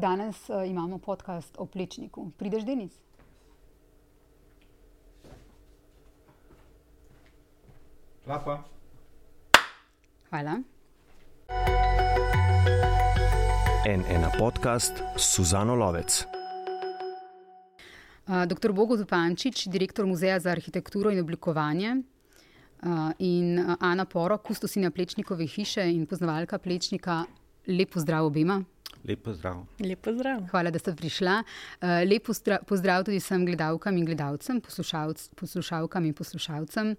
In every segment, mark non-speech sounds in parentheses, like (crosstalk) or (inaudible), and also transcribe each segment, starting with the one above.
Danes uh, imamo podcast o plečniku. Prideš, Denis? Lapa. Hvala. En ena podcast Suzano Lovec. Uh, Dr. Bogo Zupančič, direktor Muzeja za arhitekturo in oblikovanje, uh, in Ana Poro, kustosinja Plečnikove hiše in poznavalka Plečnika. Lepo zdrav obema. Lepo zdrav. Lepo zdrav. Hvala, da ste prišla. Uh, lepo pozdrav tudi vsem gledalkam in gledalcem, poslušalc, poslušalkam in poslušalcem.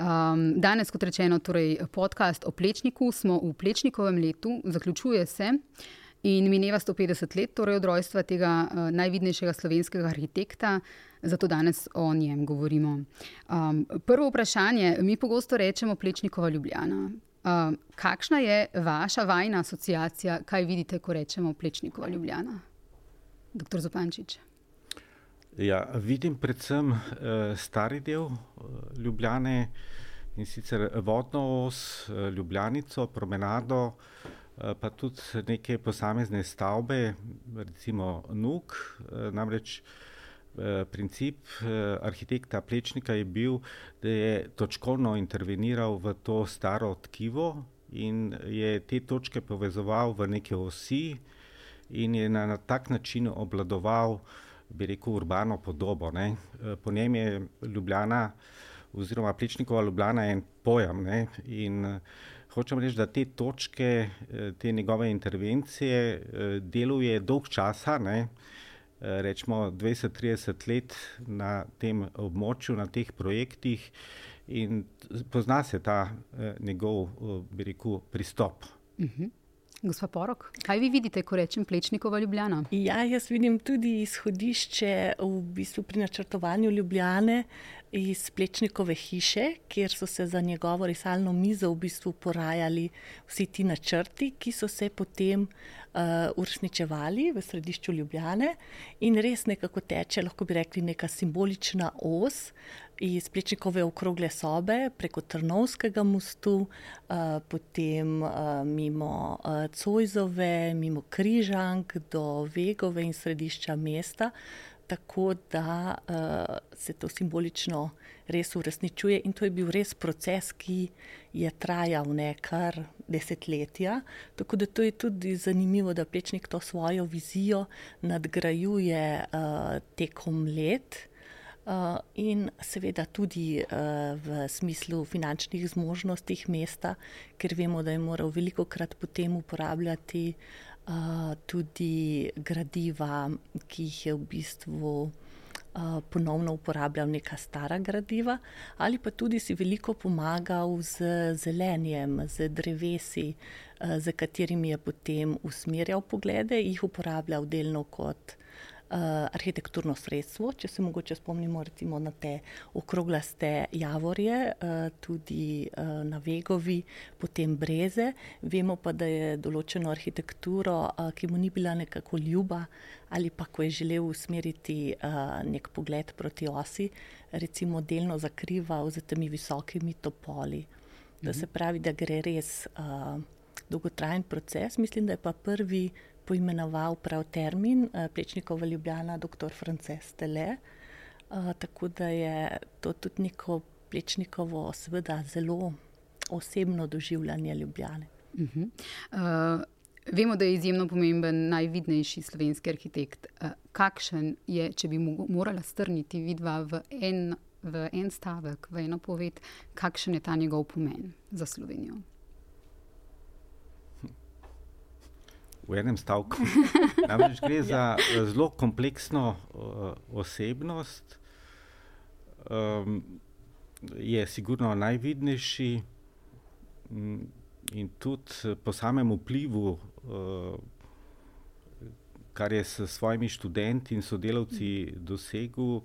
Um, danes, kot rečeno, torej podcast o Plečniku, smo v Plečnikovem letu, zaključuje se. In mineva 150 let torej od rojstva tega uh, najvidnejšega slovenskega arhitekta, zato danes o njem govorimo. Um, prvo vprašanje, mi pogosto rečemo Plečnikova Ljubljana. Uh, kakšna je vaša vajna asociacija, kaj vidite, ko rečemo Plečnikova Ljubljana? Doktor Zopančič. Ja, vidim predvsem uh, stari del uh, Ljubljane in sicer vodno os, uh, Ljubljanico, promenado. Uh, pa tudi neke posamezne stavbe, recimo Nuk. Eh, namreč eh, princip arhitekta Plečnika je bil, da je točkovno interveniral v to staro tkivo in je te točke povezoval v neke osi in je na, na tak način obladoval, bi rekel, urbano podobo. Ne. Po njem je Ljubljana oziroma Plečnikova Ljubljana en pojem. Ne. In Hočem reči, da te točke, eh, te njegove intervencije eh, deluje dolg časa, ne? Eh, rečemo 20-30 let na tem območju, na teh projektih in pozna se ta njegov, bi rekel, pristop. Uh mhm. -huh. Gospa Porok, kaj vi vidite, ko rečem Plečnikova Ljubljana? Ja, jaz vidim tudi izhodišče v bistvu pri načrtovanju Ljubljane iz Plečnikove hiše, kjer so se za njegovo risalno mizo v bistvu porajali vsi ti načrti, ki so se potem uh, uresničevali v središču Ljubljane. In res nekako teče, lahko bi rekli, neka simbolična os iz Plečnikove okrogle sobe preko Trnovskega mostu, uh, potem uh, mimo uh, Cojzove, mimo Križank do Vegove in središča mesta tako da uh, se to simbolično res uresničuje. In to je bil res proces, ki je trajal nekaj desetletja. Tako da je tudi zanimivo, da Plečnik to svojo vizijo nadgrajuje uh, tekom let. Uh, in seveda tudi uh, v smislu finančnih zmožnosti mesta, ker vemo, da je moral veliko krat potem uporabljati uh, tudi gradiva, ki jih je v bistvu uh, ponovno uporabljal neka stara gradiva, ali pa tudi si veliko pomagal z zelenjem, z drevesi, uh, z katerimi je potem usmerjal poglede, jih uporabljal delno kot arhitekturno sredstvo. Če se mogoče spomnimo recimo, na te okroglaste javorje, uh, tudi uh, na Vegovi, potem breze. Vemo pa, da je določeno arhitekturo, uh, ki mu ni bila nekako ljuba, ali pa ko je želel usmeriti uh, nek pogled proti osi, recimo delno zakrival z temi visokimi topoli. Da se mhm. pravi, da gre res uh, dolgotrajen proces. Mislim, da je pa prvi poimenoval prav termin uh, Plečnikova Ljubljana, dr. Frances Tele. Uh, tako da je to tudi neko Plečnikovo, seveda, zelo osebno doživljanje Ljubljane. Uh -huh. uh, vemo, da je izjemno pomemben, najvidnejši slovenski arhitekt. Uh, kakšen je, če bi morala strniti vidva v en, v en stavek, v eno poved, kakšen je ta njegov pomen za Slovenijo? V enem stavku. (laughs) Namreč gre za ja. zelo kompleksno uh, osebnost, um, je sigurno najvidnejši um, in tudi po samem vplivu, uh, kar je s svojimi študenti in sodelavci dosegel, uh,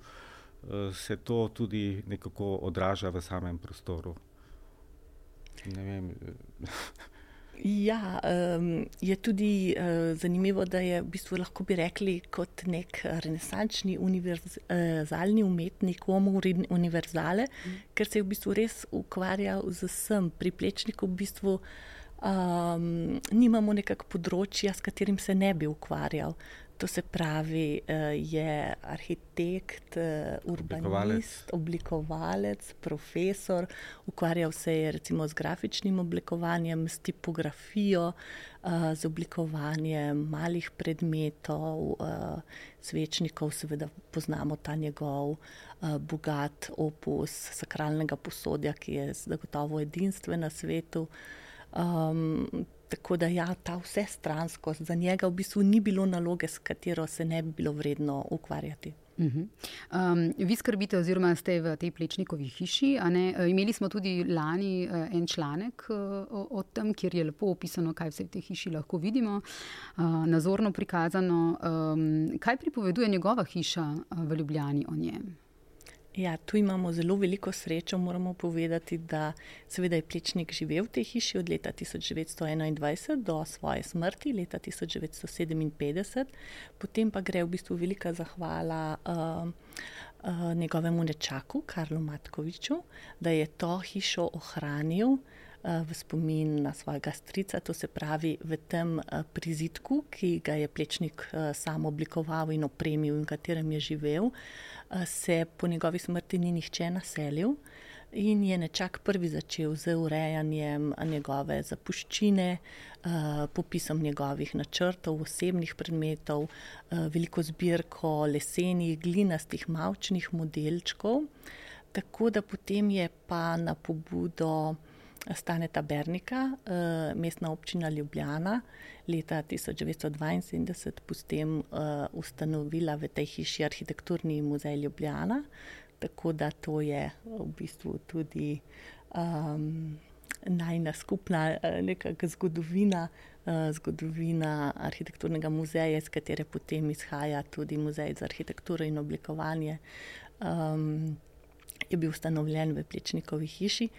se to tudi nekako odraža v samem prostoru. Ne vem. (laughs) Ja, um, je tudi uh, zanimivo, da je v bistvu lahko bi rekli kot nek renesančni univerzalni umetnik, homo univerzale, mm. ker se je v bistvu res ukvarjal z vsem. Pri plečniku v bistvu um, nimamo nekakšnega področja, s katerim se ne bi ukvarjal. To se pravi, uh, je arhitekt, uh, urbanist, oblikovalec. oblikovalec, profesor, ukvarjal se je recimo z grafičnim oblikovanjem, s tipografijo, uh, z oblikovanjem malih predmetov, svečnikov, seveda poznamo ta njegov bogat opus sakralnega posodja, ki je zagotovo edinstven na svetu. Um, tako da ja, ta vse stransko, za njega v bistvu ni bilo naloge, s katero se ne bi bilo vredno ukvarjati. Uh -huh. um, vi skrbite, oziroma ste v tej plečnikovi hiši. E, imeli smo tudi lani e, en članek e, o, o tem, kjer je lepo opisano, kaj vse v tej hiši lahko vidimo, uh, nazorno prikazano. Um, kaj pripoveduje njegova hiša v Ljubljani o njem? Ja, tu imamo zelo veliko srečo. Moramo povedati, da seveda je Plečnik živel v tej hiši od leta 1921 do svoje smrti, leta 1957, potem pa gre v bistvu velika zahvala uh, uh, njegovemu nečaku, Karlu Matkoviču, da je to hišo ohranil. V spomin na svojega strica, to se pravi v tem prizitku, ki ga je Plečnik sam oblikoval in opremil, in v katerem je živel. Se po njegovi smrti ni nihče naselil in je nečak prvi začel z urejanjem njegove zapuščine, popisom njegovih načrtov, osebnih predmetov, veliko zbirko lesenih, glinastih, mavčnih modelčkov. Tako da potem je pa na pobudo Staneta Bernika, mestna občina Ljubljana, leta 1972 potem uh, ustanovila v tej hiši arhitekturni muzej Ljubljana. Tako da to je v bistvu tudi um, najna skupna uh, zgodovina, zgodovina arhitekturnega muzeja, iz katere potem izhaja tudi muzej za arhitekturo in oblikovanje. Um, Je bil ustanovljen v Plečnikovi hiši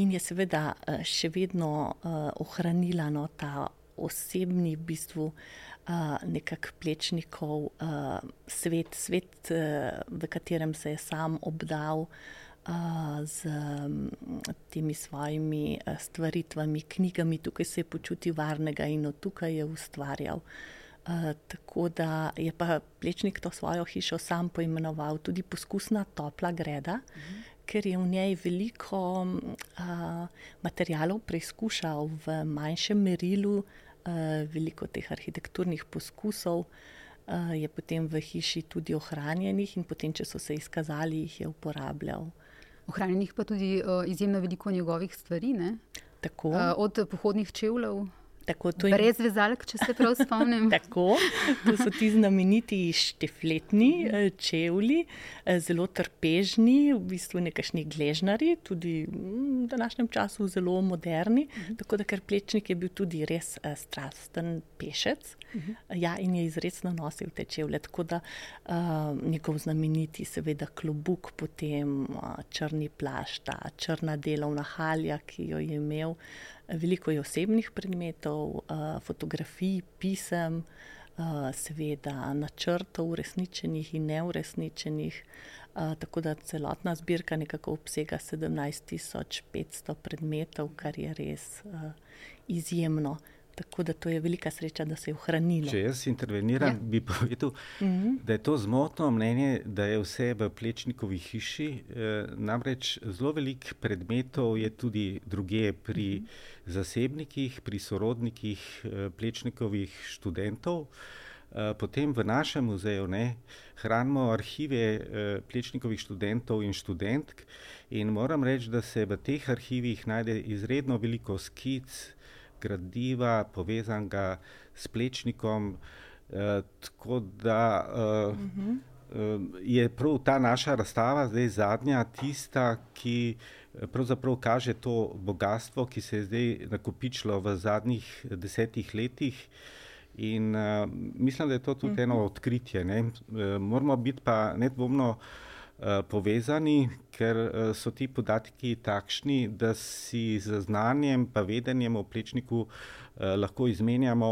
in je seveda še vedno uh, ohranila no, ta osebni, v bistvu uh, nekakšnih plečnikov, uh, svet, svet uh, v katerem se je sam obdal uh, z um, temi svojimi uh, stvaritvami, knjigami, tukaj se je počutil varnega in tukaj je ustvarjal. Uh, tako da je pa Plečnik to svojo hišo sam poimenoval tudi poskusna topla greda, uh mhm. -huh ker je v njej veliko uh, materijalov preizkušal v manjšem merilu, uh, veliko teh arhitekturnih poskusov. Uh, je potem v hiši tudi ohranjenih, in potem, če so se izkazali, jih je uporabljal. Ohranjenih pa tudi uh, izjemno veliko njegovih stvari, uh, od pohodnih čevljev Tako, je... Brez vezalk, če se prav spomnim. (laughs) Tako, to so ti znameniti štefletni eh, čevlji, eh, zelo trpežni, v bistvu nekakšni gležnari, tudi v današnjem času zelo moderni. Mhm. Tako da, ker plečnik je bil tudi res uh, strasten pešec mhm. ja, in je izredno nosil te čevlje. Tako da uh, njegov znameniti, seveda, klobuk, potem uh, črni plašta, črna delovna halja, ki jo je imel. Veliko je osebnih predmetov, eh, fotografij, pisem, eh, seveda načrtov, uresničenih in neuresničenih. Eh, tako da celotna zbirka nekako obsega 17.500 predmetov, kar je res izjemno. Tako da to je velika sreča, da se je ohranilo. Če jaz interveniram, ja. bi povedal, mm -hmm. da je to zmotno mnenje, da je vse v plečnikovi hiši. E, namreč zelo veliko predmetov je tudi druge pri mm -hmm. zasebnikih, pri sorodnikih e, plečnikovih študentov. E, potem v našem muzeju ne, hranimo arhive e, plečnikovih študentov in študentk. In moram reči, da se v teh arhivih najde izredno veliko skic gradiva, povezanega s plečnikom. Eh, tako da eh, uh -huh. eh, je prav ta naša razstava, zdaj zadnja, tista, ki eh, pravzaprav kaže to bogatstvo, ki se je zdaj nakopičilo v zadnjih desetih letih. In uh, mislim, da je to tudi uh -huh. eno odkritje. Uh, moramo biti pa nedvomno uh, povezani, ker eh, so ti podatki takšni, da si z znanjem in vedenjem o plečniku eh, lahko izmenjamo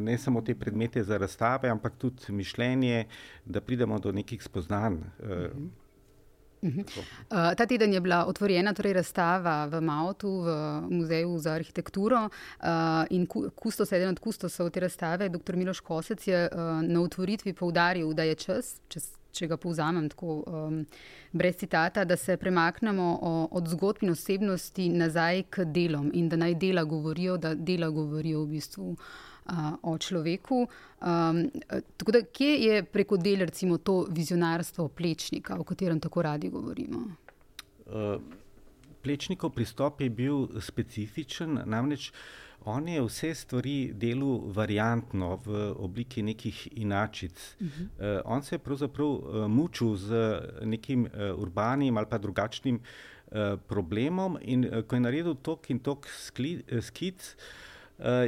ne samo te predmete za razstave, ampak tudi mišljenje, da pridemo do nekih spoznanj. Uh -huh. uh, ta teden je bila otvorjena torej razstava v Mautu, v Muzeju za arhitekturo. Uh, in kustos, eden od kustosov te razstave, dr. Miloš Kosec, je uh, na otvoritvi poudaril, da je čas, če, če ga povzamem tako um, brez citata, da se premaknemo o, od zgodb in osebnosti nazaj k delom in da naj dela govorijo, da dela govorijo v bistvu o človeku. Um, tako da, kje je preko del, recimo, to vizionarstvo plečnika, o katerem tako radi govorimo? Uh, plečnikov pristop je bil specifičen, namreč on je vse stvari delal variantno v obliki nekih inačic. Uh -huh. uh, on se je pravzaprav uh, mučil z nekim uh, urbanim ali pa drugačnim uh, problemom, in uh, ko je naredil tok in tok skic. Eh,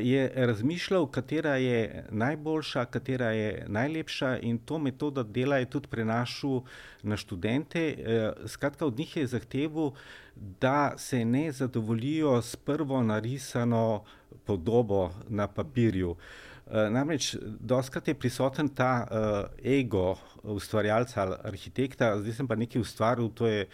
je razmišljal, katera je najboljša, katera je najlepša, in to metodo dela je tudi prenašal na študente. Eh, skratka, od njih je zahteval, da se ne zadovoljijo s prvo narisano podobo na papirju. Eh, namreč, doskrat je prisoten ta uh, ego ustvarjalca ali arhitekta, zdaj sem pa nekaj ustvaril, to je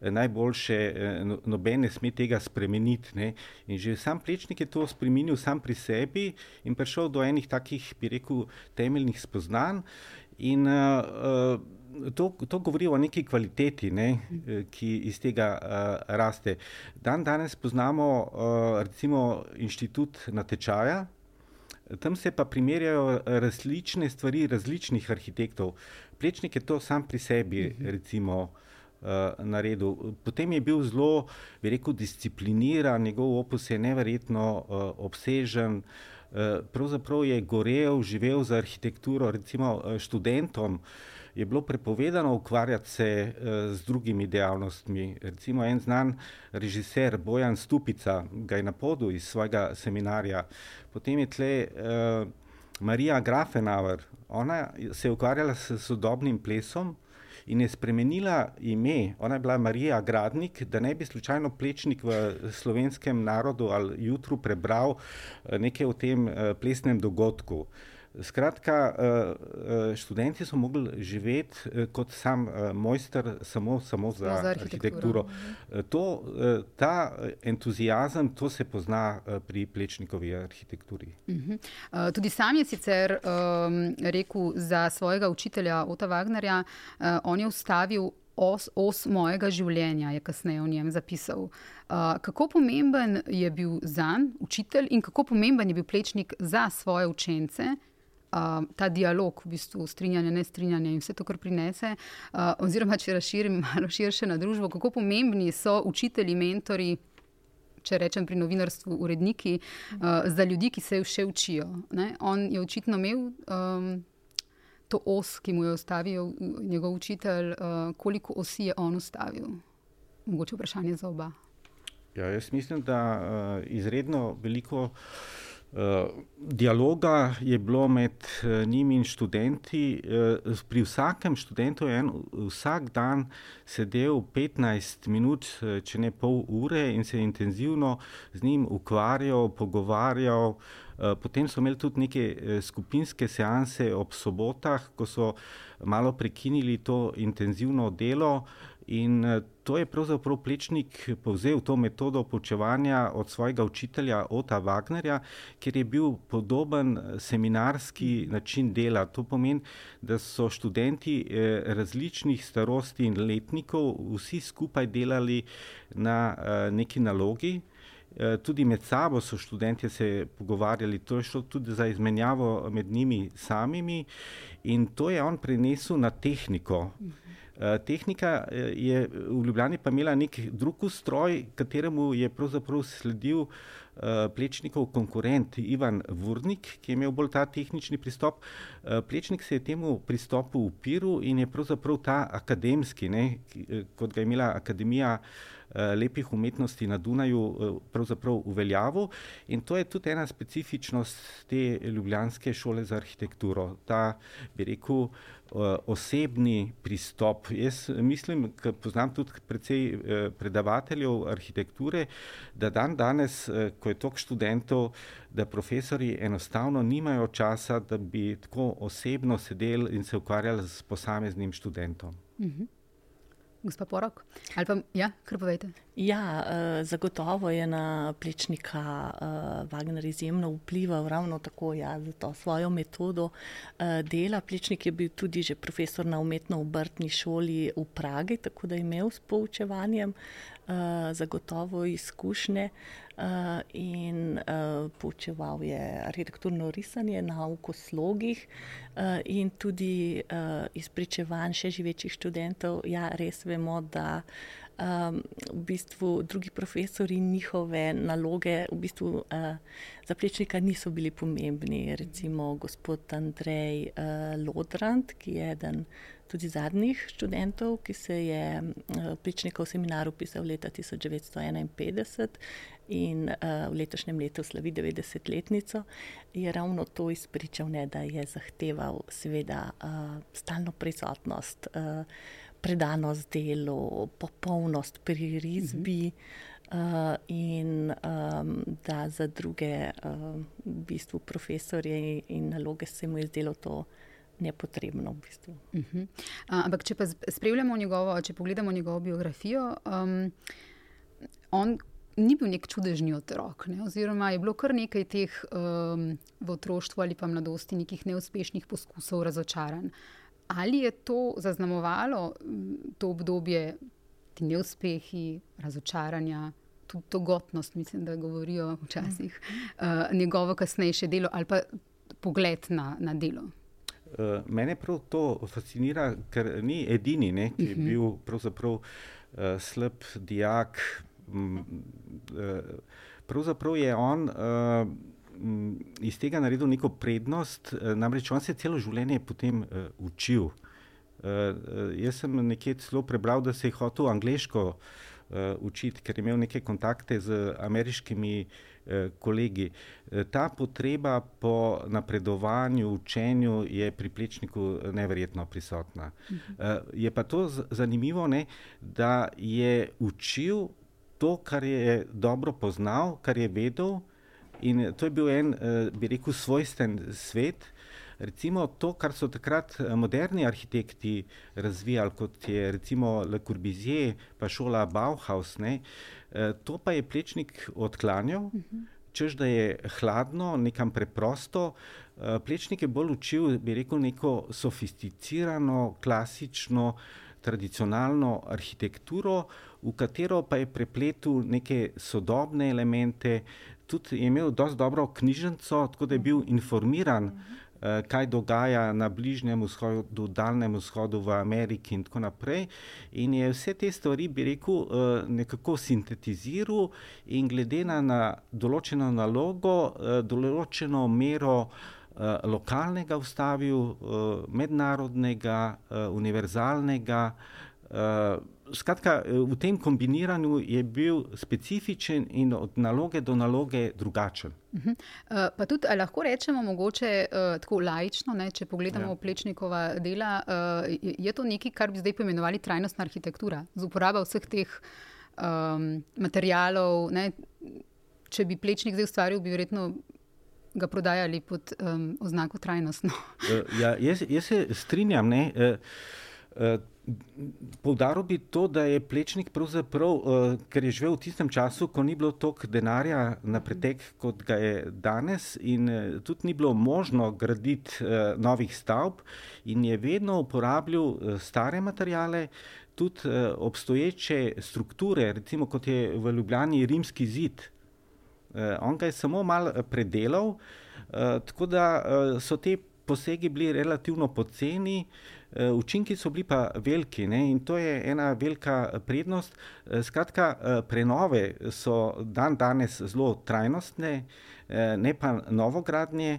najboljše, no, noben ne sme tega spremeniti. Ne? In že sam Plečnik je to spremenil sam pri sebi in prišel do enih takih, bi rekel, temeljnih spoznanj. In, uh, To, to govori o neki kvaliteti, ne, ki iz tega uh, raste. Dan danes poznamo uh, recimo inštitut natečaja, tam se pa primerjajo različne stvari različnih arhitektov. Plečnik je to sam pri sebi, mhm. recimo, uh, naredil. Potem je bil zelo, bi rekel, discipliniran, njegov opus je neverjetno uh, obsežen. Uh, pravzaprav je gorel, živel za arhitekturo, recimo študentom. Uh, je bilo prepovedano ukvarjati se uh, z drugimi dejavnostmi. Recimo en znan režiser Bojan Stupica ga je napodil iz svojega seminarja. Potem je tle uh, Marija Grafenauer, ona se je ukvarjala s sodobnim plesom. In je spremenila ime, ona je bila Marija Gradnik, da ne bi slučajno plečnik v slovenskem narodu ali jutru prebral nekaj o tem plesnem dogodku. Skratka, eh, eh, študenti so mogli živeti eh, kot sam mojster, samo, samo za, za arhitekturo. arhitekturo. To, ta entuzijazem, to se pozna pri plečnikovi arhitekturi. Uh mhm. -huh. Tudi sam je sicer um, rekel za svojega učitelja Ota Wagnerja, uh, on je ustavil. Os, os mojega življenja je kasneje o njem zapisal. Uh, kako pomemben je bil za njega, učitelj, in kako pomemben je bil plečnik za svoje učence, uh, ta dialog, v bistvu strinjanje, ne strinjanje in vse to, kar prinese. Uh, oziroma, če razširim (laughs) malo širše na družbo, kako pomembni so učitelji, mentori. Če rečem pri novinarstvu, uredniki, uh, za ljudi, ki se še učijo. Ne? On je očitno imel um, to os, ki mu je ustavil njegov učitelj, uh, koliko osi je on ustavil. Mogoče vprašanje za oba. Ja, jaz mislim, da uh, izredno veliko uh, dialoga je bilo med uh, njimi in študenti. Uh, pri vsakem študentu je en, vsak dan sedel 15 minut, če ne pol ure, in se intenzivno z njim ukvarjal, pogovarjal. Potem so imeli tudi neke skupinske seanse ob sobotah, ko so malo prekinili to intenzivno delo. In eh, to je pravzaprav Plečnik povzel to metodo poučevanja od svojega učitelja Ota Wagnerja, ker je bil podoben eh, seminarski način dela. To pomeni, da so študenti eh, različnih starosti in letnikov vsi skupaj delali na neki nalogi. Tudi med sabo so študenti se pogovarjali, to je šlo tudi za izmenjavo med njimi samimi, in to je on prenesel na tehniko. Eh, tehnika eh, je v Ljubljani pa imela nek drug ustroj, kateremu je pravzaprav sledil eh, Plečnikov konkurent Ivan Vurnik, ki je imel bolj ta tehnični pristop. Plečnik se je temu pristopu upiril in je pravzaprav ta akademski, ne, kot ga je imela Akademija lepih umetnosti na Dunaju, pravzaprav uveljavil. In to je tudi ena specifičnost te Ljubljanske šole za arhitekturo. Ta, bi rekel, Eh, osebni pristop. Jaz mislim, ker poznam tudi precej eh, predavateljev arhitekture, da dan danes, eh, ko je toliko študentov, da profesori enostavno nimajo časa, da bi tako osebno sedeli in se ukvarjali s posameznim študentom. Mhm. Gospa Porok, ali pa ja, kar povejte. Ja, uh, zagotovo je na plečnika uh, Wagner izjemno vplival ravno tako ja, za to svojo metodo uh, dela. Plečnik je bil tudi že profesor na umetno-obrtni šoli v Pragi, tako da je imel s poučevanjem zagotovo izkušnje in uh, poučeval je arhitekturno risanje na ukoslogih uh, in tudi uh, izpričevanj še živečih študentov. Ja, res vemo, da um, v bistvu drugi profesori in njihove naloge v bistvu, uh, za plečnika niso bili pomembni. Recimo gospod Andrej uh, Lodrand, ki je eden tudi zadnjih študentov, ki se je uh, plečnikov seminar upisal leta 1951 in uh, v letošnjem letu slavi 90-letnico, je ravno to izpričal, ne, da je zahteval seveda uh, stalno prisotnost. Uh, predanost delu, popolnost pri risbi. Uh, in um, da za druge, uh, v bistvu, profesorje in naloge se mu je zdelo to nepotrebno. V bistvu. uh -huh. uh, ampak, če pa spremljamo njegovo, če pogledamo njegovo biografijo, um, on ni bil nek čudežni otrok, ne? oziroma je bilo kar nekaj teh um, v otroštvu ali pa mladosti, nekih neuspešnih poskusov, razočaranj. Ali je to zaznamovalo to obdobje, ti neuspehi, razočaranja, tudi to gotnost, mislim, da govorijo včasih, uh, njegovo kasnejše delo ali pa pogled na, na delo? Uh, mene prav to fascinira, ker ni edini, ne, ki je mhm. bil pravzaprav uh, slab dijak. Um, uh, pravzaprav je on. Uh, Mm, iz tega naredil neko prednost, eh, namreč on se je celo življenje potem uh, učil. Uh, jaz sem nekje celo prebral, da se je hotel angliško uh, učiti, ker je imel neke kontakte z ameriškimi uh, kolegi. Uh, ta potreba po napredovanju, učenju je pri plečniku neverjetno prisotna. Uh, je pa to zanimivo, ne, da je učil to, kar je dobro poznal, kar je vedel. In to je bil en, eh, bi rekel, svojsten svet. Recimo to, kar so takrat eh, moderni arhitekti razvijali, kot je recimo Le Corbusier, pa šola Bauhaus, ne, eh, to pa je plečnik odklanjal, čež da je hladno, nekam preprosto. Plečnik je bolj učil, bi rekel, neko sofisticirano, klasično, tradicionalno arhitekturo, v katero pa je prepletel neke sodobne elemente, tudi imel dosti dobro knjižnico, tako da je bil informiran, uh, kaj dogaja na Bližnjem vzhodu, Daljnem vzhodu, v Ameriki in tako naprej. In je vse te stvari, bi rekel, uh, nekako sintetiziral in glede na, na določeno nalogo, uh, določeno mero. Lokalnega ustavil, mednarodnega, univerzalnega, skratka, eh, v tem kombiniranju je bil specifičen in od naloge do naloge drugačen. Uh -huh. uh, pa tudi lahko rečemo, mogoče uh, tako lajično, ne, če pogledamo ja. plečnikova dela, uh, je to nekaj, kar bi zdaj poimenovali trajnostna arhitektura, z uporabo vseh teh um, materijalov. Ne, če bi plečnik zdaj ustvaril, bi verjetno. Ga prodajali pod um, oznako trajnostno. ja, jaz, jaz se strinjam. Ne, uh, Poudaril bi to, da je Plečnik, uh, ker je živel v tistem času, ko ni bilo toliko denarja na pretek, kot ga je danes, in uh, tudi ni bilo možno graditi novih stavb, in je vedno uporabljal stare materijale, tudi obstoječe strukture, recimo kot je v Ljubljani rimski zid. On ga je samo malo predelal, tako da so te posegi bili relativno poceni. Uh, Eh, učinki so bili pa veliki ne? in to je ena velika prednost. Eh, skratka, eh, prenove so dan danes zelo trajnostne, ne pa novogradnje.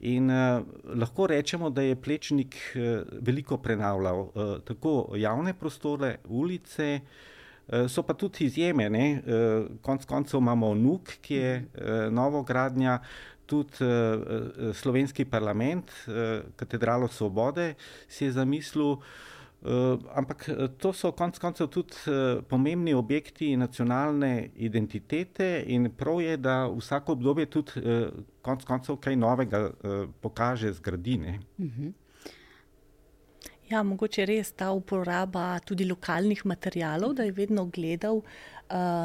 In uh, lahko rečemo, da je Plečnik uh, veliko prenavljal uh, tako javne prostore, ulice, uh, so pa tudi izjeme. Uh, konc koncev imamo Nuk, ki je uh, novogradnja, tudi uh, slovenski parlament, uh, katedralo Svobode, si je zamislil. Uh, ampak to so konec koncev tudi uh, pomembni objekti nacionalne identitete, in prav je, da vsako obdobje tudi uh, konec koncev kaj novega uh, pokaže, zgradine. Uh -huh. Ja, mogoče res ta uporaba tudi lokalnih materijalov, da je vedno gledal uh,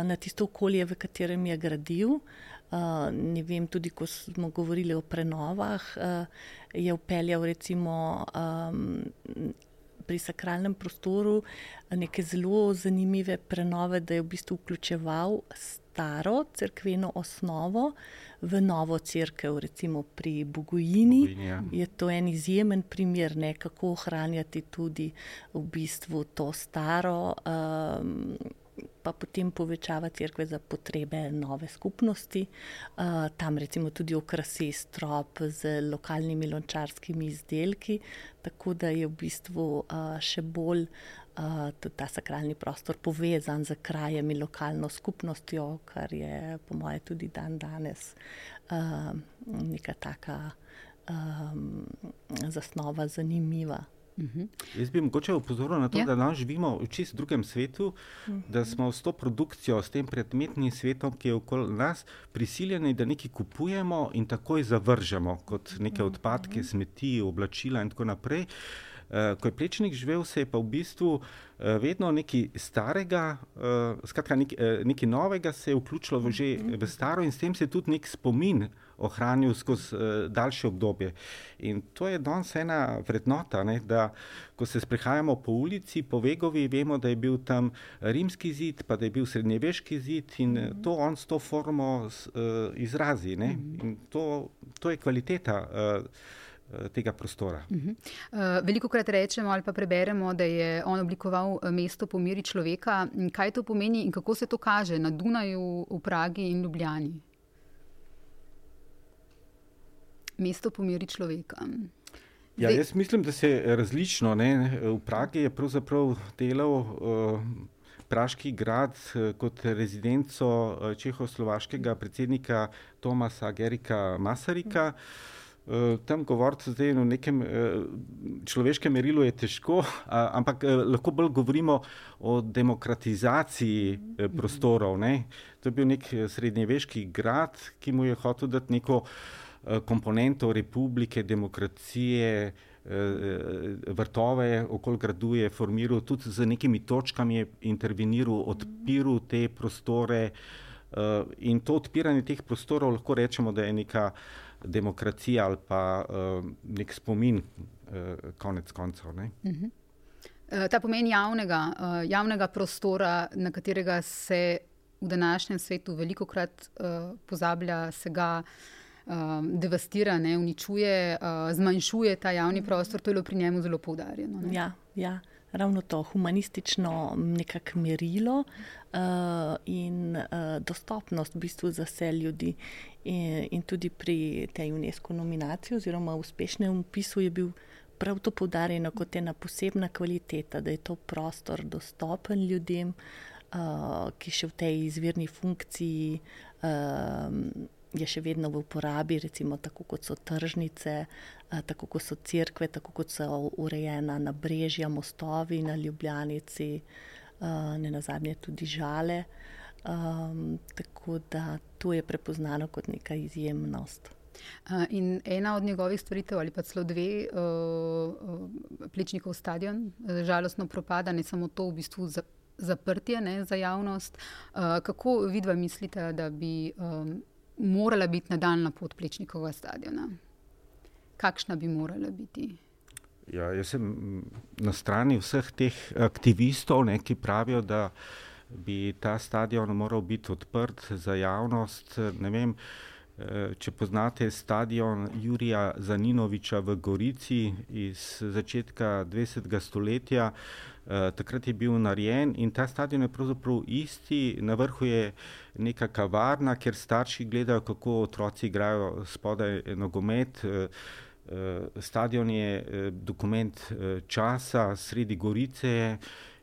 na tisto okolje, v katerem je gradil. Uh, ne vem, tudi ko smo govorili o prenovah, uh, je upeljal recimo um, pri sakralnem prostoru neke zelo zanimive prenove, da je v bistvu vključeval staro crkveno osnovo v novo crkvo, recimo pri Bogojini. Bogojini ja. Je to en izjemen primer, ne, kako ohranjati tudi v bistvu to staro. Um, Pa potem povečava crkve za potrebe nove skupnosti. Uh, tam recimo tudi okrasi strop z lokalnimi lončarskimi izdelki, tako da je v bistvu uh, še bolj tudi ta sakralni prostor povezan z krajem in lokalno skupnostjo, kar je po moje tudi dan danes neka taka zasnova zanimiva. Uh -huh. Jaz bi mogoče upozoril na to, ja. da danes živimo v čist drugem svetu, uh -huh. da smo s to produkcijo, s tem predmetnim svetom, ki je okoli nas, prisiljeni, da nekaj kupujemo in takoj zavržemo kot neke odpadke, smeti, oblačila in tako naprej. Uh, ko je plečnik živel, se je pa v bistvu uh, vedno nekaj starega, uh, skratka nekaj, nekaj novega se je vključilo v, že, v staro in s tem se je tudi nek spomin ohranil skozi uh, daljše obdobje. In to je danes ena vrednota, ne, da ko se sprehajamo po ulici, po Vegovi, vemo, da je bil tam rimski zid, pa da je bil srednjeveški zid in uh, to on s to formo uh, izrazi. Ne, in to, to je kvaliteta. Uh, Eh, tega prostora. Uh -huh. uh, Veliko krat rečemo ali pa preberemo, da je on oblikoval eh, mesto po meri človeka. Kaj to pomeni in kako se to kaže na Dunaju, v Pragi in Ljubljani? Mesto po meri človeka. Ja, jaz mislim, da se je različno. Ne? V Pragi je pravzaprav delal uh, Praški grad kot rezidenco čehoslovaškega predsednika Tomasa Gerika Masarika. Uh -huh. Uh, tam govoriti zdaj o nekem uh, človeškem merilu je težko, uh, ampak uh, lahko bolj govorimo o demokratizaciji uh, prostorov. Ne? To je bil nek srednjeveški grad, ki mu je hotel dati neko uh, komponento republike, demokracije, uh, vrtove, okoli gradu je formiral, tudi z nekimi točkami je interveniral, odpiral te prostore. Uh, in to odpiranje teh prostorov lahko rečemo, da je neka demokracija ali pa uh, nek spomin, uh, konec koncev. Uh -huh. Ta pomen javnega, uh, javnega prostora, na katerega se v današnjem svetu veliko krat uh, pozablja, se ga uh, devastira, ne, uničuje, uh, zmanjšuje ta javni prostor, to je bilo pri njemu zelo poudarjeno. Ne? Ja, ja ravno to humanistično nekako merilo uh, in uh, dostopnost v bistvu za vse ljudi. In, in tudi pri tej UNESCO nominaciji oziroma uspešnem upisu je bil prav to poudarjeno kot ena posebna kvaliteta, da je to prostor dostopen ljudem, uh, ki še v tej izvirni funkciji. Uh, je še vedno v uporabi, recimo tako kot so tržnice, eh, tako kot so crkve, tako kot so urejena na brežja, mostovi na Ljubljanici, eh, ne na zadnje tudi žale. Um, tako da to je prepoznano kot neka izjemnost. In ena od njegovih stvaritev, ali pa celo dve, uh, Plečnikov stadion, žalostno propada, ne samo to, v bistvu zaprtje ne, za javnost. Uh, kako vidva mislite, da bi um, morala biti nadaljna pot Plečnikovega stadiona? Kakšna bi morala biti? Ja, jaz sem na strani vseh teh aktivistov, ne, ki pravijo, da bi ta stadion moral biti odprt za javnost. Vem, eh, če poznate stadion Jurija Zaninoviča v Gorici iz začetka 20. stoletja, takrat je bil narejen in ta stadion je pravzaprav isti. Na vrhu je neka kavarna, kjer starši gledajo, kako otroci igrajo spodaj nogomet. Uh, stadion je uh, dokument uh, časa, sredi Gorice.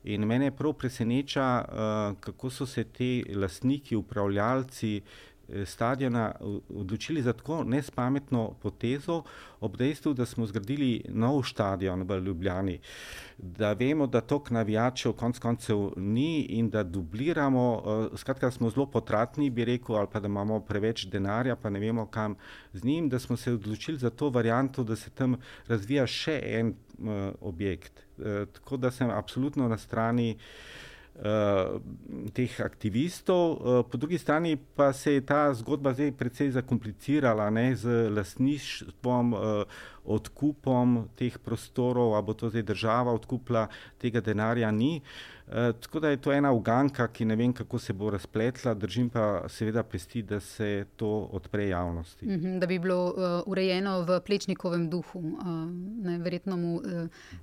In mene prav preseneča, uh, kako so se ti lastniki, upravljalci stadiona odločili za tako nespametno potezo, ob dejstvu, da smo zgradili nov stadion v Ljubljani, da vemo, da tok navijačev konc koncev ni in da dubliramo, skratka smo zelo potratni, bi rekel, ali pa da imamo preveč denarja, pa ne vemo kam z njim, da smo se odločili za to varianto, da se tam razvija še en objekt. Tako da sem absolutno na strani teh aktivistov, uh, po drugi strani pa se je ta zgodba zdaj precej zakomplicirala ne, z lasništvom, uh, odkupom teh prostorov, ali bo to zdaj država odkupila, tega denarja ni. E, tako da je to ena uganka, ki ne vem, kako se bo razpletla, držim pa seveda pesti, da se to odpre javnosti. Mm -hmm, da bi bilo uh, urejeno v plečnikovem duhu. Uh, ne, verjetno mu uh,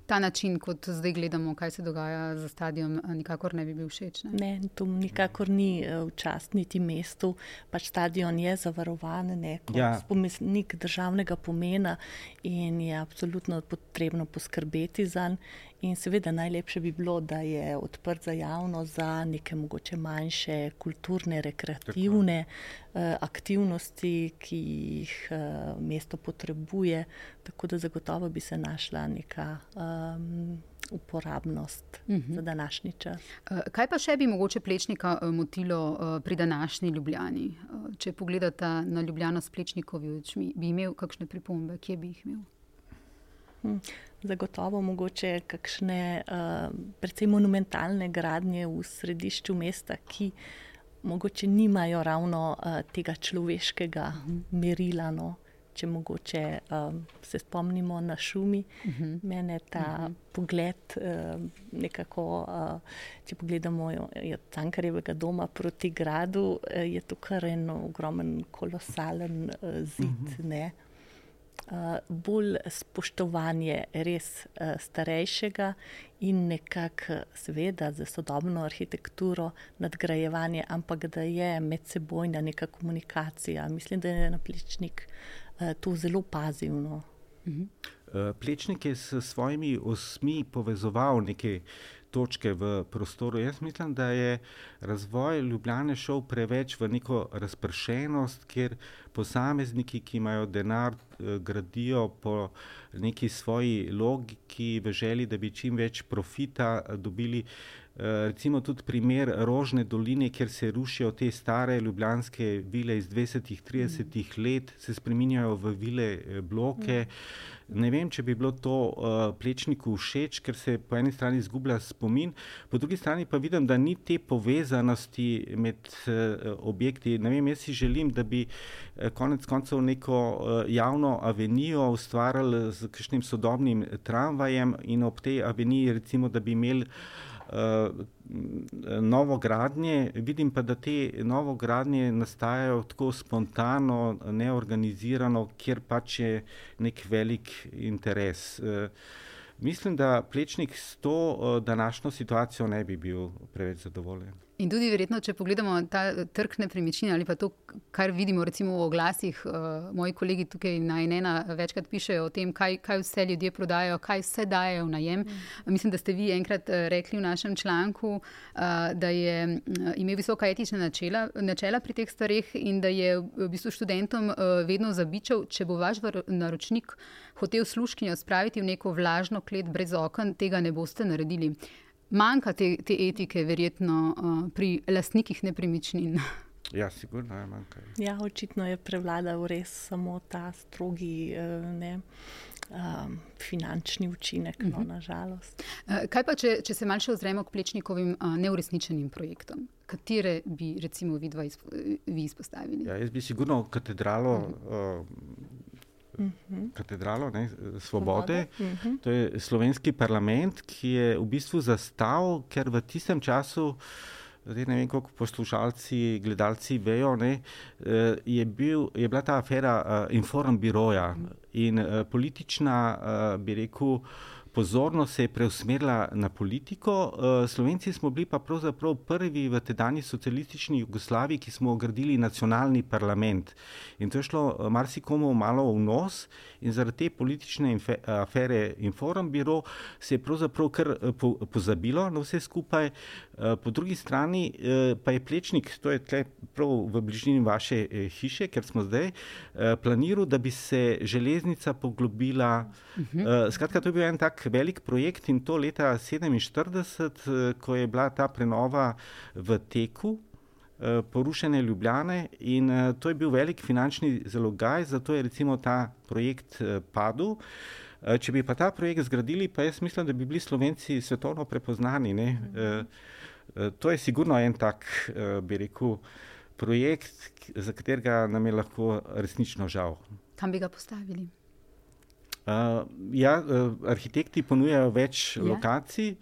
ta način, kot zdaj gledamo, kaj se dogaja za stadion, uh, nikakor ne bi bil všeč. Ne, ne to nikakor ni uh, včasih niti mestu. Pač stadion je zavarovan, ne kot ja. spomenik državnega pomena in je absolutno potrebno poskrbeti za njega. In seveda najlepše bi bilo, da je odprt za javnost, za neke mogoče manjše kulturne, rekreativne uh, aktivnosti, ki jih uh, mesto potrebuje. Tako da zagotovo bi se našla neka. Um, Uporabnost uh mhm. -huh. za današnji čas. Kaj pa še bi mogoče plečnika motilo pri današnji Ljubljani? Če pogledate na Ljubljano s plečnikovi očmi, bi imel kakšne pripombe, kje bi jih imel? Hm. Zagotovo mogoče kakšne uh, precej monumentalne gradnje v središču mesta, ki mogoče nimajo ravno uh, tega človeškega merila. No. Če mogoče um, se spomnimo na šumi, uh mhm. -huh. mene ta uh mhm. -huh. pogled, uh, nekako, uh, če pogledamo od Cankarjevega doma proti gradu, uh, je to kar en ogromen, kolosalen uh, zid. Uh mhm. -huh. Uh, bolj spoštovanje res uh, starejšega in nekako, seveda, za sodobno arhitekturo, nadgrajevanje, ampak da je medsebojna neka komunikacija. Mislim, da je naplečnik uh, tu zelo pazivno. Uh -huh. Uh, plečnik je s svojimi osmi povezoval nekaj točke v prostoru. Jaz mislim, da je razvoj Ljubljane šel preveč v neko razpršenost, kjer posamezniki, ki imajo denar, eh, gradijo po neki svoji logiki, v želji, da bi čim več profita eh, dobili. Eh, recimo tudi primer Rožne doline, kjer se rušijo te stare ljubljanske vile iz 20-30 let, se spremenjajo v vile bloke. Mm. Ne vem, če bi bilo to uh, plečniku všeč, ker se po eni strani izgublja spomin, po drugi strani pa vidim, da ni te povezanosti med uh, objekti. Ne vem, jaz si želim, da bi uh, konec koncev neko uh, javno avenijo ustvarjali z kakšnim sodobnim tramvajem in ob tej aveniji, recimo, da bi imeli. Uh, novogradnje, vidim pa, da te novogradnje nastajajo tako spontano, neorganizirano, kjer pač je nek velik interes. Uh, mislim, da Plečnik s to uh, današnjo situacijo ne bi bil preveč zadovoljen. In tudi, verjetno, če pogledamo ta eh, trg nepremičnin ali pa to, kar vidimo recimo v oglasih, uh, moji kolegi tukaj na Enena večkrat pišejo o tem, kaj, kaj vse ljudje prodajajo, kaj vse dajo v najem. Mm. Mislim, da ste vi enkrat rekli v našem članku, uh, da je uh, imel visoka etična načela, načela pri teh starih in da je v bistvu študentom uh, vedno zabičal, če bo vaš naročnik hotel služkinjo spraviti v neko vlažno klet brez okn, tega ne boste naredili manjka te, te etike, verjetno uh, pri lastnikih nepremičnin. Ja, sigurno je manjka. Ja, očitno je prevladal res samo ta strogi. Uh, ne, Um, finančni učinek, uh -huh. no, mhm. nažalost. Kaj pa, če, če se malce ozremo k plečnikovim uh, neuresničenim projektom? Katere bi, recimo, vi, izpo, vi izpostavili? Ja, jaz bi sigurno katedralo uh -huh. uh, -huh. katedralo ne, svobode. Uh -huh. To je slovenski parlament, ki je v bistvu zastal, ker v tistem času. Zdaj ne vem, koliko poslušalci, gledalci vejo, ne, eh, je, bil, je bila ta afera uh, Inform Biroja in uh, politična, uh, bi rekel, pozornost se je preusmerila na politiko. Slovenci smo bili pa pravzaprav prvi v tedajni socialistični Jugoslaviji, ki smo ogradili nacionalni parlament. In to je šlo marsikomu malo v nos in zaradi te politične afere Inform Biro se je pravzaprav kar pozabilo na vse skupaj. Po drugi strani pa je Plečnik, to je tle prav v bližini vaše hiše, ker smo zdaj, planiral, da bi se železnica poglobila. Uh -huh. Skratka, to je bil en tak velik projekt in to leta 1947, ko je bila ta prenova v teku. Porušene Ljubljane, in to je bil velik finančni zalogaj, zato je recimo ta projekt padel. Če bi pa ta projekt zgradili, pa jaz mislim, da bi bili Slovenci svetovno prepoznani. Ne? To je sigurno en tak, bi rekel, projekt, za katerega nam je lahko resnično žal. Kam bi ga postavili? Uh, ja, uh, arhitekti ponujajo več ja. lokacij.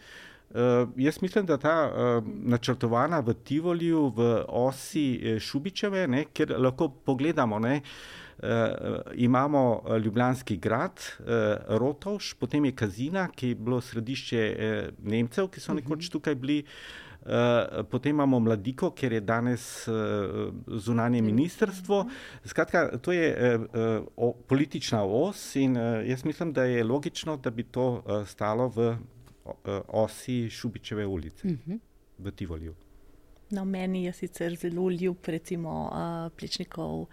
Uh, jaz mislim, da ta uh, načrtovana v Tivoliju, v osi Šubičeve, ne, kjer lahko pogledamo, ne, uh, imamo Ljubljanski grad, uh, Rotovš, potem je Kazina, ki je bilo središče uh, Nemcev, ki so nekoč mhm. tukaj bili. Uh, Eh, potem imamo mladiko, ker je danes uh, zunanje ministrstvo. Skratka, to je uh, o, politična os in jaz mislim, da je logično, da bi to stalo v osi Šubičeve ulice, uh mhm. -huh. v Tivoliju. No, meni je sicer zelo ljub, recimo, uh, Plečnikov uh,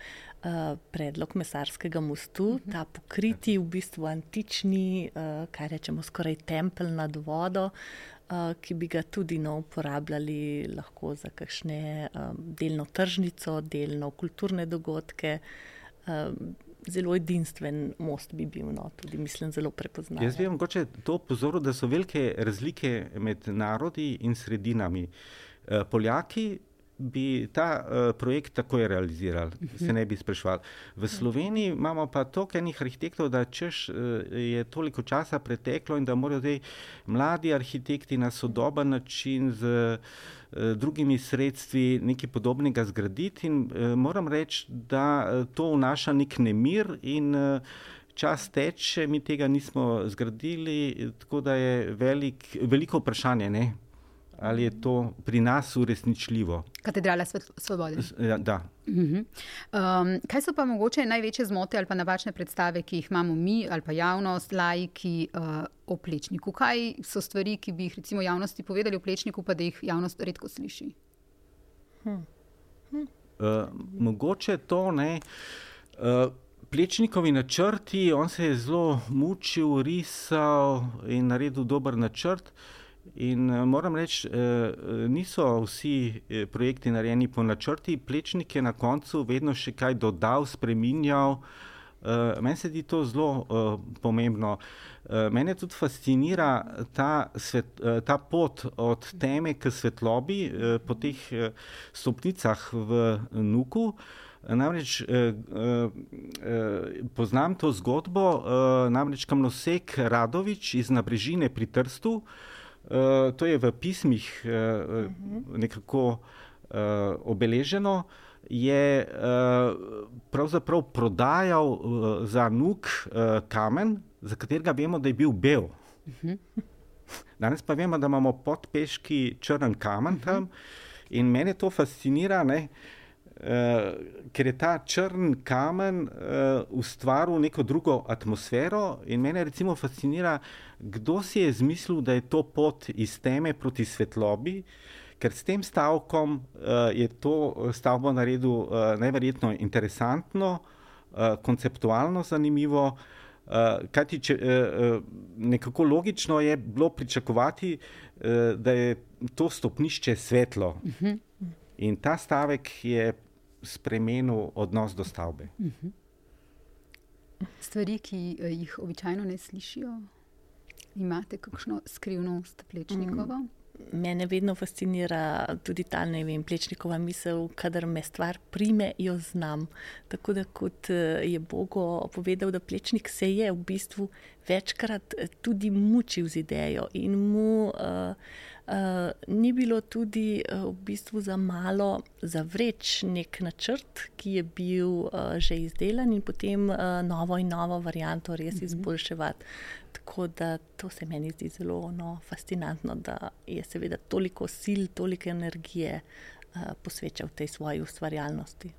predlog mesarskega mostu, uh mhm. -huh. ta pokriti, v bistvu antični, uh, kaj rečemo, skoraj tempelj nad vodo. Uh, ki bi ga tudi no, uporabljali lahko za kakšne um, delno tržnico, delno kulturne dogodke. Um, zelo edinstven most bi bil, no, tudi mislim, zelo prepoznaven. Jaz bi mogoče to opozoril, da so velike razlike med narodi in sredinami. Poljaki bi ta uh, projekt takoj realizirali, uh -huh. se ne bi sprašvali. V Sloveniji imamo pa toliko enih arhitektov, da češ uh, je toliko časa preteklo in da morajo zdaj mladi arhitekti na sodoben način z uh, drugimi sredstvi nekaj podobnega zgraditi. In uh, moram reči, da uh, to vnaša nek nemir in uh, Čas teče, mi tega nismo zgradili, tako da je velik, veliko vprašanje, ne? Ali je to pri nas uresničljivo. Katedrala svobode. Ja, da. Uh -huh. um, kaj so pa mogoče največje zmote ali pa napačne predstave, ki jih imamo mi ali pa javnost, lajki uh, o plečniku? Kaj so stvari, ki bi jih recimo javnosti povedali o plečniku, pa da jih javnost redko sliši? Hmm. Hmm. Uh, mogoče to ne. Uh, Plečnikovi načrti, on se je zelo mučil, risal in naredil dober načrt. Uh, In uh, moram reči, uh, niso vsi projekti narejeni po načrti, plečnik je na koncu vedno še kaj dodal, spremenjal. Uh, meni se zdi to zelo pomembno. Mene tudi fascinira ta, svet, ta pot od teme k svetlobi po teh stopnicah v Nuku. Namreč eh, eh, poznam to zgodbo, eh, namreč Kamnosek Radovič iz Nabrežine pri Trstu, eh, Eh, to je v pismih uh, nekako uh, obeleženo, je uh, pravzaprav prodajal uh, za nuk uh, kamen, za katerega vemo, da je bil bel. (laughs) Danes pa vemo, da imamo podpeški črn kamen tam in mene to fascinira. Ne? Uh, ker je ta črn kamen uh, ustvaril neko drugo atmosfero, in mene recimo fascinira, kdo si je izmislil, da je to pot iz teme proti svetlobi, ker s tem stavkom uh, je to stavbo naredil uh, najverjetno interesantno, uh, konceptualno zanimivo. Uh, kajti, če, uh, nekako logično je bilo pričakovati, uh, da je to stopnišče svetlo. Uh mhm. -huh. In ta stavek je spremenil odnos do stavbe. Uh mhm. -huh. Stvari, ki jih običajno ne slišijo, imate kakšno skrivnost plečnikovo? Mm. Mene vedno fascinira tudi ta vem, plečnikova misel, kadar me stvar prime, jo znam. Tako da, kot eh, je Bogo povedal, da plečnik se je v bistvu večkrat eh, tudi mučil z idejo in mu. Uh, ni bilo tudi uh, v bistvu za malo zavreč nek načrt, ki je bil uh, že izdelan, in potem novo in novo varianto res mhm. izboljševati. tako da to se meni zdi zelo no, fascinantno, da je seveda toliko sil, toliko energije posvečal tej svoji ustvarjalnosti.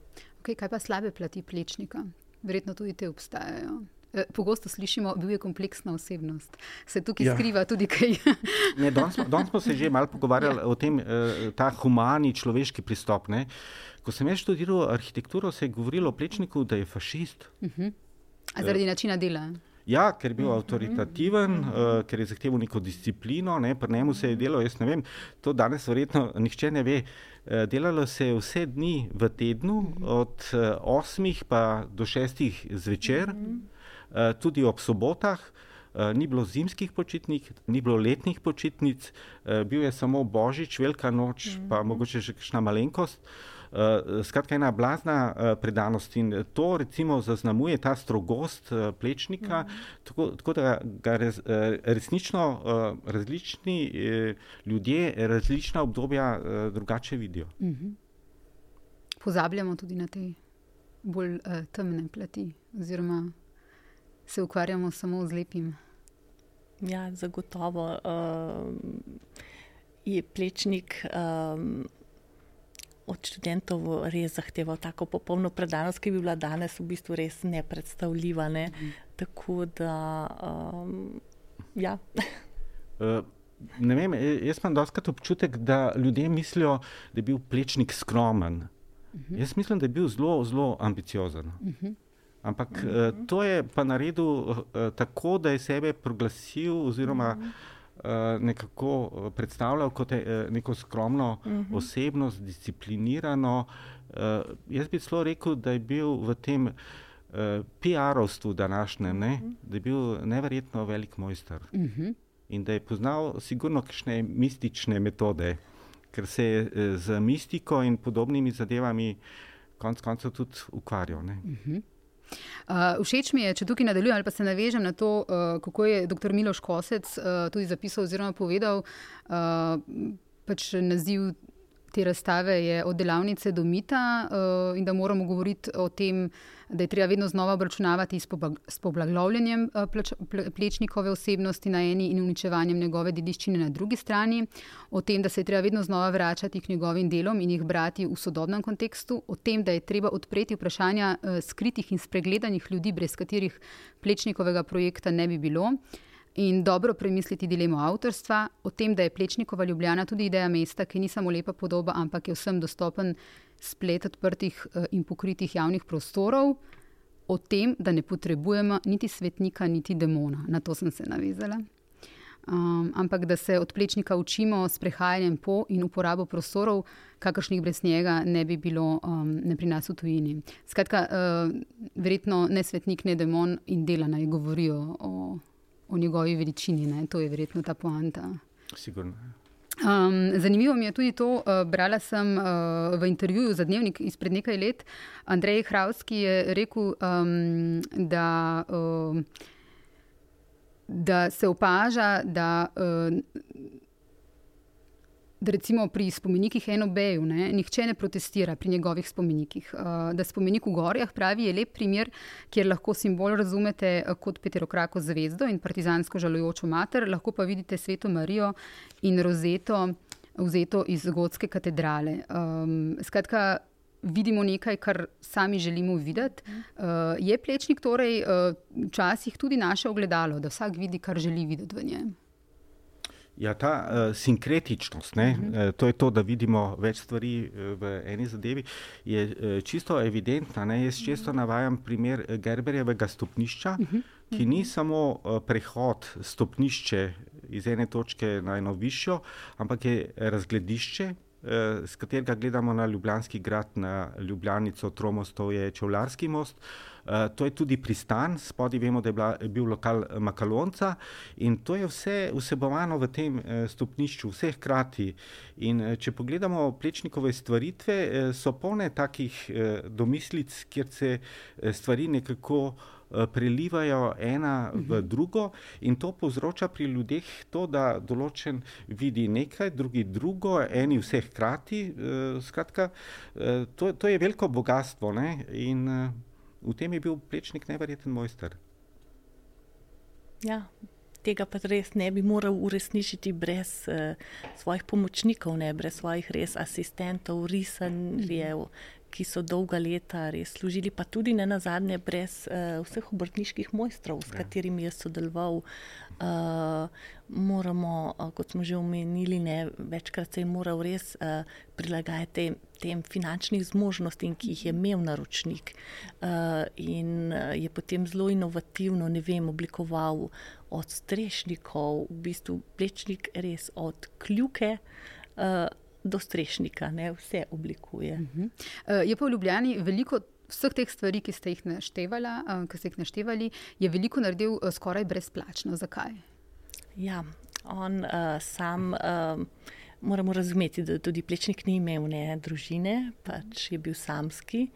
Okay, kaj pa slabe plati plečnika? Verjetno tudi te obstajajo. Eh, pogosto slišimo, da je kompleksna osebnost. Se tukaj ja. skriva tudi kaj. (laughs) Danes smo, smo se že malo pogovarjali ja. o tem, eh, ta humani človeški pristop. Ne? Ko sem jaz študiral arhitekturo, se je govorilo o plečniku, da je fašist. Uh mhm. -huh. Zaradi načina dela. Ja, ker je bil mhm. avtoritativen, uh -huh. uh, ker je zahteval neko disciplino, ne, pri njemu se je delo, jaz ne vem, to danes verjetno nihče ne ve. Uh, delalo se je vse dni v tednu, uh -huh. od uh, 8 do 6 zvečer. Uh -huh. Eh, tudi ob sobotah. Uh, ni bilo zimskih počitnic, ni bilo letnih počitnic, uh, bil je samo božič, velika noč, mm -hmm. pa mogoče še kakšna malenkost. Skratka, ena blazna predanost in to recimo zaznamuje ta strogost plečnika, mm -hmm. tako, tako da ga res, resnično različni ljudje, različna obdobja drugače vidijo. Mm -hmm. Pozabljamo tudi na te bolj temne plati oziroma se ukvarjamo samo z lepim. Ja, zagotovo uh, je plečnik um, od študentov res zahteval tako popolno predanost, ki bi bila danes v bistvu res nepredstavljiva. Ne? Mhm. Tako da, um, ja. uh, (laughs) ne vem, jaz imam doskrat občutek, da ljudje mislijo, da je bil plečnik skromen. Uh mhm. -huh. Jaz mislim, da je bil zelo, zelo ambiciozen. Uh mhm. -huh. Ampak mm -hmm. to je pa naredil uh, tako, da je sebe proglasil oziroma mm -hmm. uh, nekako predstavljal kot uh, neko skromno mm -hmm. osebnost, disciplinirano. Uh, jaz bi celo rekel, da je bil v tem uh, PR-ovstvu današnjem, mm -hmm. da je bil neverjetno velik mojster. Mm -hmm. In da je poznal sigurno kakšne mistične metode, ker se je z mistiko in podobnimi zadevami konec koncev tudi ukvarjal. Mm -hmm. Uh, všeč mi je, če tukaj nadaljujem ali pa se navežem na to, uh, kako je dr. Miloš Kosec uh, tudi zapisal oziroma povedal, uh, pač naziv te razstave je od delavnice do mita uh, in da moramo govoriti o tem, da je treba vedno znova obračunavati s poblaglovljenjem uh, plečnikove osebnosti na eni in uničevanjem njegove dediščine na drugi strani, o tem, da se je treba vedno znova vračati k njegovim delom in jih brati v sodobnem kontekstu, o tem, da je treba odpreti vprašanja uh, skritih in spregledanih ljudi, brez katerih plečnikovega projekta ne bi bilo in dobro premisliti dilemo avtorstva, o tem, da je Plečnikova Ljubljana tudi ideja mesta, ki ni samo lepa podoba, ampak je vsem dostopen splet odprtih eh, in pokritih javnih prostorov, o tem, da ne potrebujemo niti svetnika, niti demona. Na to sem se navezala. Um, ampak da se od plečnika učimo s prehajanjem po in uporabo prostorov, kakršnih brez njega ne bi bilo um, ne pri nas v tujini. Skratka, uh, verjetno ne svetnik, ne demon in dela naj govorijo o o njegovi veličini. Ne? To je verjetno ta poanta. Sigurno. Um, zanimivo mi je tudi to, uh, brala sem uh, v intervjuju za dnevnik izpred nekaj let. Andrej Hravski je rekel, um, da, uh, da se opaža, da uh, da recimo pri spomenikih Enobeju ne, nihče ne protestira pri njegovih spomenikih. Uh, da spomenik v Gorjah pravi, je lep primer, kjer lahko simbol razumete uh, kot Peterokrako zvezdo in partizansko žalujočo mater, lahko pa vidite sveto Marijo in rozeto vzeto iz gotske katedrale. Um, skratka, vidimo nekaj, kar sami želimo videti. Uh, je plečnik torej včasih uh, tudi naše ogledalo, da vsak vidi, kar želi videti v njem. Ja, ta uh, sinkretičnost, ne, uh -huh. uh, to je to, da vidimo več stvari uh, v eni zadevi, je uh, čisto evidentna. Ne. Jaz često navajam primer Gerberjevega stopnišča, uh -huh. ki ni samo uh, prehod stopnišče iz ene točke na eno višjo, ampak je razgledišče, z katerega gledamo na Ljubljanski grad, na Ljubljanico, Tromostov je Čevlarski most. Uh, to je tudi pristan, spodaj vemo, da je, bila, je bil lokal Makalonca in to je vse vsebovano v tem uh, stopnišču, vse hkrati. In uh, če pogledamo plečnikove stvaritve, uh, so polne takih uh, domislic, kjer se uh, stvari nekako uh, Eh, prelivajo ena v mhm. drugo, in to povzroča pri ljudeh to, da določen vidi nekaj, drugi drugo, eni vse hkrati. Eh, skratka, eh, to, to je veliko bogatstvo ne? in v tem je bil plečnik nevreten mojster. Ja, tega pa res ne bi moral uresničiti brez uh, svojih pomočnikov, ne, brez svojih res asistentov, risanjev, ki so dolga leta res služili, pa tudi ne na zadnje, brez uh, vseh obrtniških mojstrov, s ja. katerimi je sodeloval. Uh, moramo, uh, kot smo že omenili, ne, večkrat se je moral res uh, prilagajati tem, tem finančnim zmožnostim, ki jih je imel naročnik. Uh, in uh, je potem zelo inovativno, ne vem, oblikoval od strešnikov, v bistvu plečnik res od kljuke. Uh, do strešnika, ne, vse oblikuje. Uh -huh. uh, je pa v Ljubljani veliko vseh teh stvari, ki ste jih, uh, ki ste jih naštevali, je veliko naredil uh, skoraj brezplačno. Zakaj? Ja, on uh, sam. Uh, Moramo razumeti, da tudi plečnik ni imel ne družine, pač je bil samski,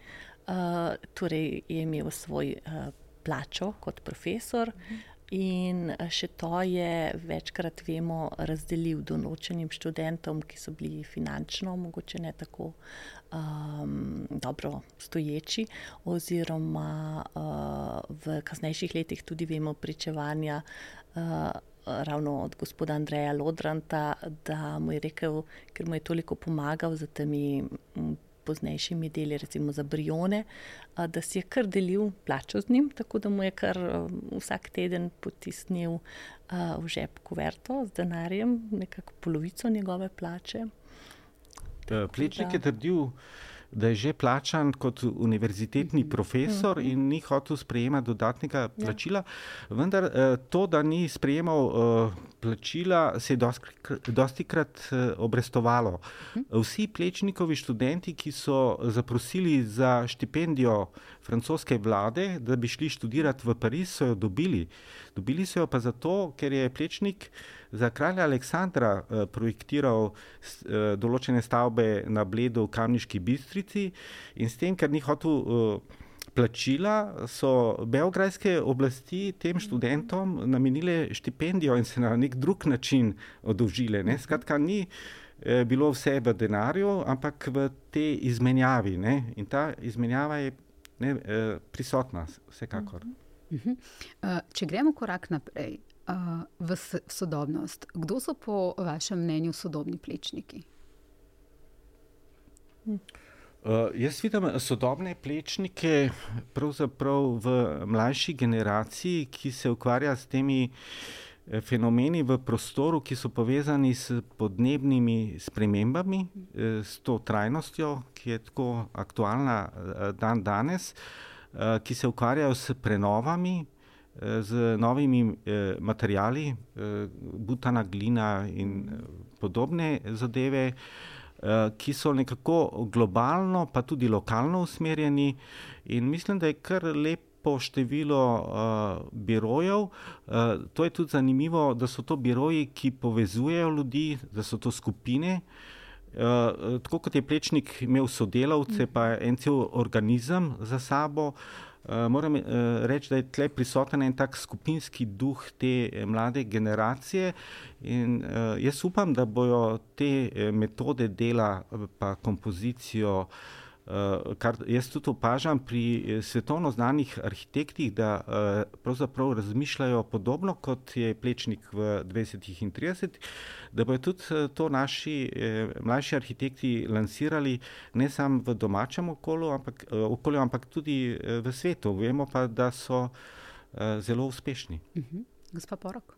uh, torej je imel svoj uh, plačo kot profesor, uh -huh. In še to je večkrat, vemo, razdelil določenim študentom, ki so bili finančno mogoče ne tako um, dobro stoječi, oziroma uh, v kasnejših letih tudi vemo pričevanja. Uh, Ravno od gospoda Andreja Lodranta, da mu je rekel, ker mu je toliko pomagal z temi poznejšimi deli, recimo za Brione, da si je kar delil plačo z njim, tako da mu je kar vsak teden potisnil v žep kuverto z denarjem, nekako polovico njegove plače. Plečnik je trdil, da je že plačan kot univerzitetni mhm. profesor mhm. in ni hotel sprejemati dodatnega ja. plačila. Vendar eh, to, da ni sprejemal eh, plačila, se je dosti krat eh, obrestovalo. Mhm. Vsi plečnikovi študenti, ki so zaprosili za štipendijo francoske vlade, da bi šli študirati v Pariz, so jo dobili. Dobili so jo pa zato, ker je plečnik za kralja Aleksandra projektiral določene stavbe na Bledu v Kamniški bistrici in s tem, ker ni hotel uh, plačila, so belgrajske oblasti tem študentom namenile štipendijo in se na nek drug način odožile. Ne? Skratka, ni bilo vse v denarju, ampak v te izmenjavi. Ne? In ta izmenjava je ne, prisotna, vsekakor. Uh -huh. uh, če gremo korak naprej, uh, v sodobnost. Kdo so po vašem mnenju sodobni plečniki? Uh, jaz vidim sodobne plečnike pravzaprav v mlajši generaciji, ki se ukvarja s temi eh, fenomeni v prostoru, ki so povezani s podnebnimi spremembami, eh, s to trajnostjo, ki je tako aktualna dan danes, ki se ukvarjajo s prenovami, z novimi eh, materijali, eh, butana, glina in eh, podobne zadeve, eh, ki so nekako globalno, pa tudi lokalno usmerjeni. In mislim, da je kar lepo število eh, birojev. Eh, to je tudi zanimivo, da so to biroji, ki povezujejo ljudi, da so to skupine. Uh, tako kot je plečnik imel sodelavce, pa en cel organizem za sabo, uh, Uh, moram uh, reči, da je tle prisoten en tak skupinski duh te eh, mlade generacije in uh, jaz upam, da bojo te metode dela pa kompozicijo Uh, kar jaz tudi opažam pri eh, svetovno znanih arhitektih, da uh, pravzaprav razmišljajo podobno kot je Plečnik v 20 in 30, da bodo tudi to naši eh, mlajši arhitekti lansirali ne samo v domačem okolju, ampak, okolju, ampak tudi v svetu. Vemo pa, da so zelo uspešni. Uh mhm. -huh. Gospa Porok.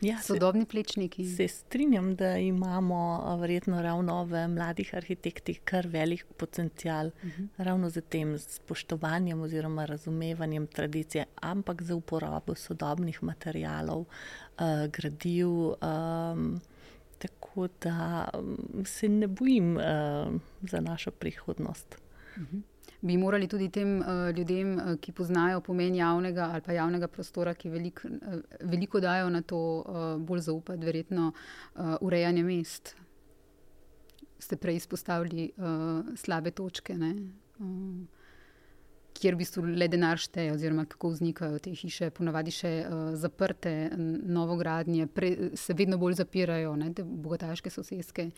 Ja, Sodobni plečniki. Se strinjam, da imamo verjetno ravno v mladih arhitektih kar velik potencial, uh mhm. -huh. ravno z tem spoštovanjem oziroma razumevanjem tradicije, ampak za uporabo sodobnih materijalov, uh, gradiv. Um, tako da se ne bojim uh, za našo prihodnost. Uh mhm. -huh bi morali tudi tem uh, ljudem, uh, ki poznajo pomen javnega ali pa javnega prostora, ki velik, uh, veliko dajo na to, bolj zaupati, verjetno urejanje mest. Ste prej izpostavili uh, slabe točke. Uh, kjer v bistvu le denar šteje, oziroma kako vznikajo te hiše, ponavadi še uh, zaprte, novogradnje, pre, se vedno bolj zapirajo, ne, te bogataške sosedske,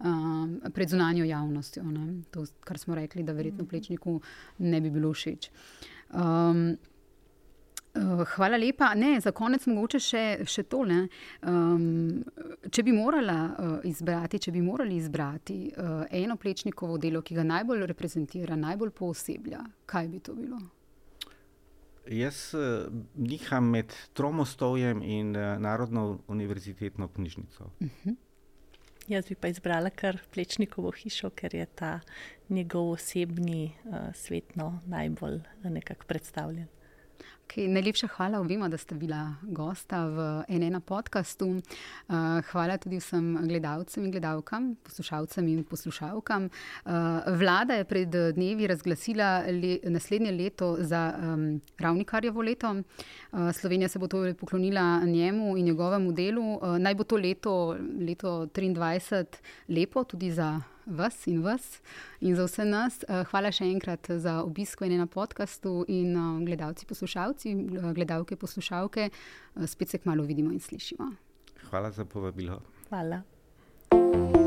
uh, pred zunanjo javnostjo. Ne, to, kar smo rekli, da verjetno plečniku ne bi bilo všeč. Um, Hvala lepa. Ne, za konec mogoče še, še tole. Um, če bi morala uh, izbrati, če bi morali izbrati uh, eno plečnikovo delo, ki ga najbolj reprezentira, najbolj pooseblja, kaj bi to bilo? Jaz uh, niham med Tromostovjem in uh, Narodno univerzitetno knjižnico. Uh mhm. -huh. Jaz bi pa izbrala kar plečnikovo hišo, ker je ta njegov osebni uh, svet no, najbolj nekako predstavljen. Okay, najlepša hvala obima, da ste bila gosta v enem podkastu. Uh, hvala tudi vsem gledalcem in gledalkam, poslušalcem in poslušalkam. Uh, vlada je pred dnevi razglasila le, naslednje leto za um, ravnikarjevo leto. Uh, Slovenija se bo torej poklonila njemu in njegovemu delu. Naj bo to leto, leto 23, lepo tudi za vas in vas in za vse nas. Eh, hvala še enkrat za obisk na podkastu in eh, gledalci, poslušalci, eh, gledalke, poslušalke. Spet se kmalo vidimo in slišimo. Hvala za povabilo. Hvala.